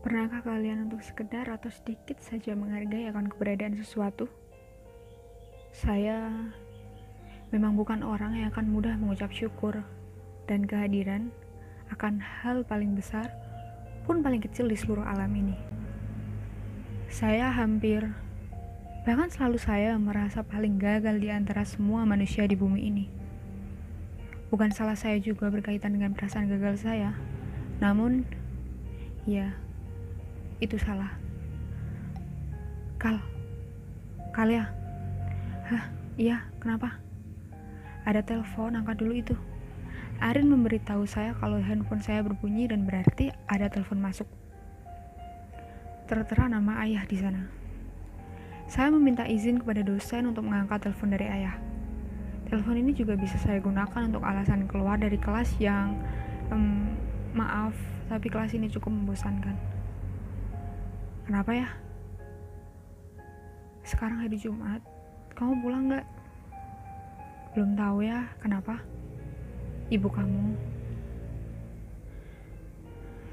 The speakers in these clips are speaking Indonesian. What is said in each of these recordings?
Pernahkah kalian untuk sekedar atau sedikit saja menghargai akan keberadaan sesuatu? Saya memang bukan orang yang akan mudah mengucap syukur dan kehadiran akan hal paling besar pun paling kecil di seluruh alam ini. Saya hampir, bahkan selalu saya merasa paling gagal di antara semua manusia di bumi ini. Bukan salah saya juga berkaitan dengan perasaan gagal saya, namun, ya, itu salah. Kal, Kal ya? Hah, iya, kenapa? Ada telepon, angkat dulu itu. Arin memberitahu saya kalau handphone saya berbunyi dan berarti ada telepon masuk. Tertera nama ayah di sana. Saya meminta izin kepada dosen untuk mengangkat telepon dari ayah. Telepon ini juga bisa saya gunakan untuk alasan keluar dari kelas yang, um, maaf, tapi kelas ini cukup membosankan. Kenapa ya? Sekarang hari Jumat, kamu pulang nggak? Belum tahu ya, kenapa? Ibu kamu.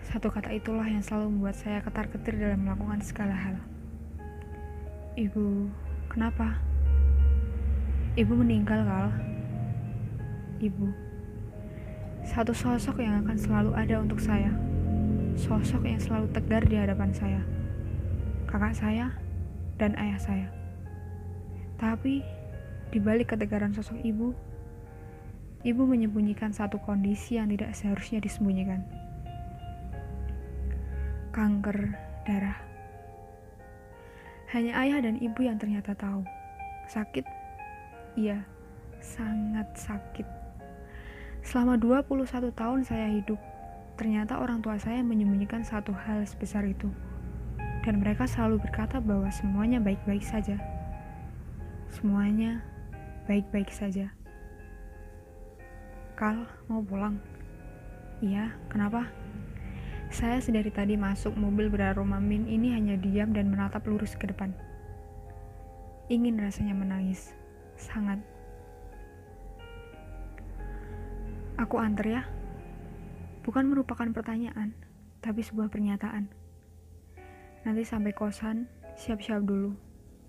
Satu kata itulah yang selalu membuat saya ketar-ketir dalam melakukan segala hal. Ibu, kenapa? Ibu meninggal, Kal. Ibu. Satu sosok yang akan selalu ada untuk saya. Sosok yang selalu tegar di hadapan saya kakak saya, dan ayah saya. Tapi, di balik ketegaran sosok ibu, ibu menyembunyikan satu kondisi yang tidak seharusnya disembunyikan. Kanker darah. Hanya ayah dan ibu yang ternyata tahu. Sakit? Iya, sangat sakit. Selama 21 tahun saya hidup, ternyata orang tua saya menyembunyikan satu hal sebesar itu dan mereka selalu berkata bahwa semuanya baik-baik saja. Semuanya baik-baik saja. Kal, mau pulang? Iya, kenapa? Saya sedari tadi masuk mobil beraroma mint ini hanya diam dan menatap lurus ke depan. Ingin rasanya menangis. Sangat. Aku antar ya. Bukan merupakan pertanyaan, tapi sebuah pernyataan. Nanti sampai kosan, siap-siap dulu.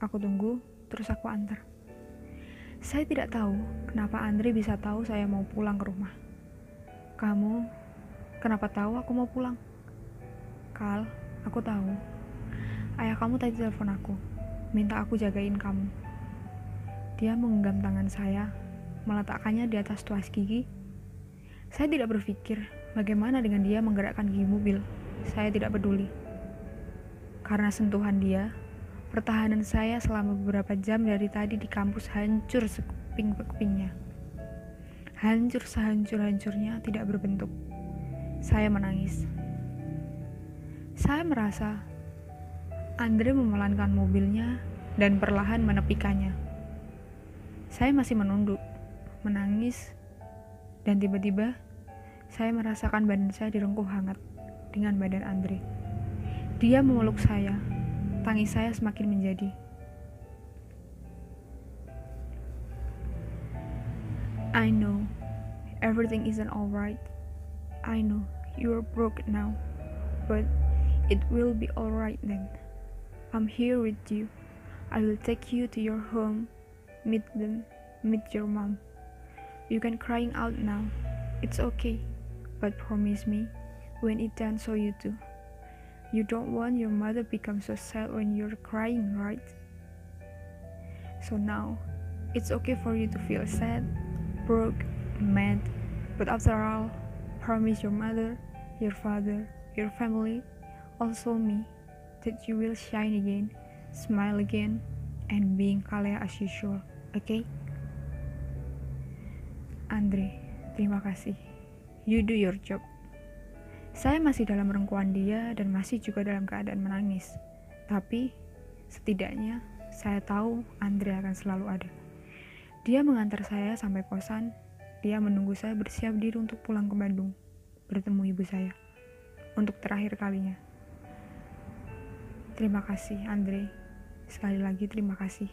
Aku tunggu, terus aku antar. Saya tidak tahu kenapa Andre bisa tahu saya mau pulang ke rumah. Kamu, kenapa tahu aku mau pulang? Kal, aku tahu. Ayah kamu tadi telepon aku, minta aku jagain kamu. Dia menggenggam tangan saya, meletakkannya di atas tuas gigi. Saya tidak berpikir bagaimana dengan dia menggerakkan gigi mobil. Saya tidak peduli. Karena sentuhan dia, pertahanan saya selama beberapa jam dari tadi di kampus hancur sekeping-kepingnya. Hancur sehancur-hancurnya tidak berbentuk. Saya menangis. Saya merasa Andre memelankan mobilnya dan perlahan menepikannya. Saya masih menunduk, menangis, dan tiba-tiba saya merasakan badan saya direngkuh hangat dengan badan Andre. Dia memeluk saya. Tangis saya semakin menjadi. I know everything isn't alright. I know you're broke now, but it will be alright then. I'm here with you. I will take you to your home, meet them, meet your mom. You can crying out now. It's okay, but promise me when it done so you too. You don't want your mother become so sad when you're crying, right? So now, it's okay for you to feel sad, broke, mad, but after all, promise your mother, your father, your family, also me, that you will shine again, smile again, and being Kalea as usual, okay? Andre, terima kasih. You do your job. Saya masih dalam rengkuan dia dan masih juga dalam keadaan menangis. Tapi, setidaknya saya tahu Andre akan selalu ada. Dia mengantar saya sampai kosan. Dia menunggu saya bersiap diri untuk pulang ke Bandung, bertemu ibu saya, untuk terakhir kalinya. Terima kasih, Andre. Sekali lagi terima kasih.